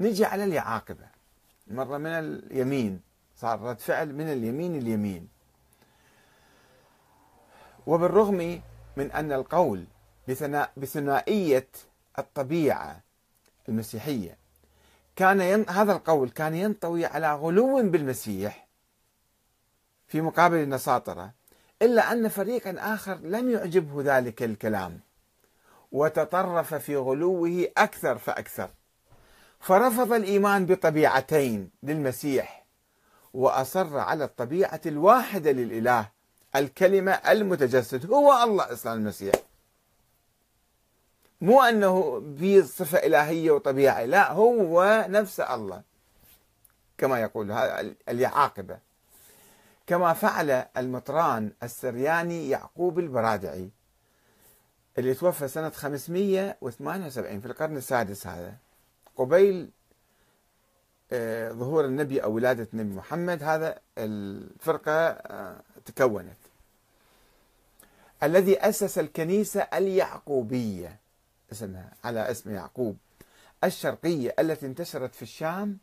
نجي على اليعاقبة مرة من اليمين صار رد فعل من اليمين اليمين وبالرغم من أن القول بثنائية الطبيعة المسيحية كان ين... هذا القول كان ينطوي على غلو بالمسيح في مقابل النساطرة إلا أن فريقا آخر لم يعجبه ذلك الكلام وتطرف في غلوه أكثر فأكثر. فرفض الإيمان بطبيعتين للمسيح وأصر على الطبيعة الواحدة للإله الكلمة المتجسد هو الله إصلا المسيح. مو أنه في صفة إلهية وطبيعة لا هو نفس الله كما يقول اليعاقبة. كما فعل المطران السرياني يعقوب البرادعي اللي توفى سنة 578 في القرن السادس هذا. قبيل آه، ظهور النبي أو ولادة النبي محمد هذا الفرقة آه، تكونت. الذي أسس الكنيسة اليعقوبية اسمها على اسم يعقوب الشرقية التي انتشرت في الشام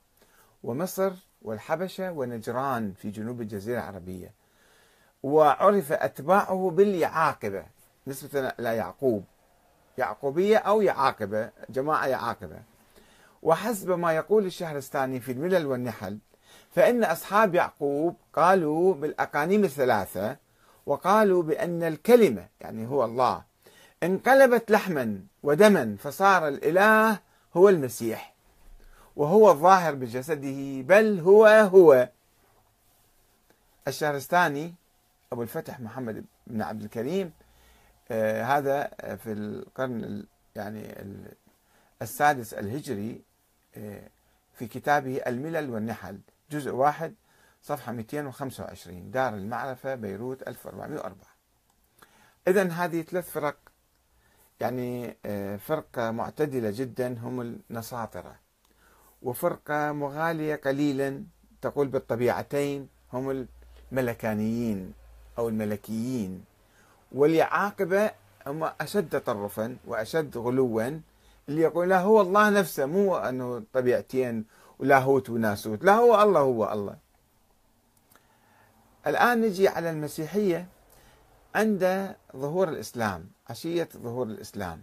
ومصر والحبشة ونجران في جنوب الجزيرة العربية. وعرف أتباعه باليعاقبة نسبة إلى يعقوب. يعقوبية أو يعاقبة جماعة يعاقبة. وحسب ما يقول الشهرستاني في الملل والنحل فإن أصحاب يعقوب قالوا بالأقانيم الثلاثة وقالوا بأن الكلمة يعني هو الله انقلبت لحما ودما فصار الإله هو المسيح وهو الظاهر بجسده بل هو هو. الشهرستاني أبو الفتح محمد بن عبد الكريم آه هذا في القرن يعني السادس الهجري في كتابه الملل والنحل جزء واحد صفحة 225 دار المعرفة بيروت 1404 إذا هذه ثلاث فرق يعني آه، فرقة معتدلة جدا هم النساطرة وفرقة مغالية قليلا تقول بالطبيعتين هم الملكانيين أو الملكيين. والعاقبة هم أشد تطرفا وأشد غلوا اللي يقول لا هو الله نفسه مو أنه طبيعتين ولاهوت وناسوت لا هو الله هو الله. الآن نجي على المسيحية عند ظهور الإسلام عشية ظهور الإسلام.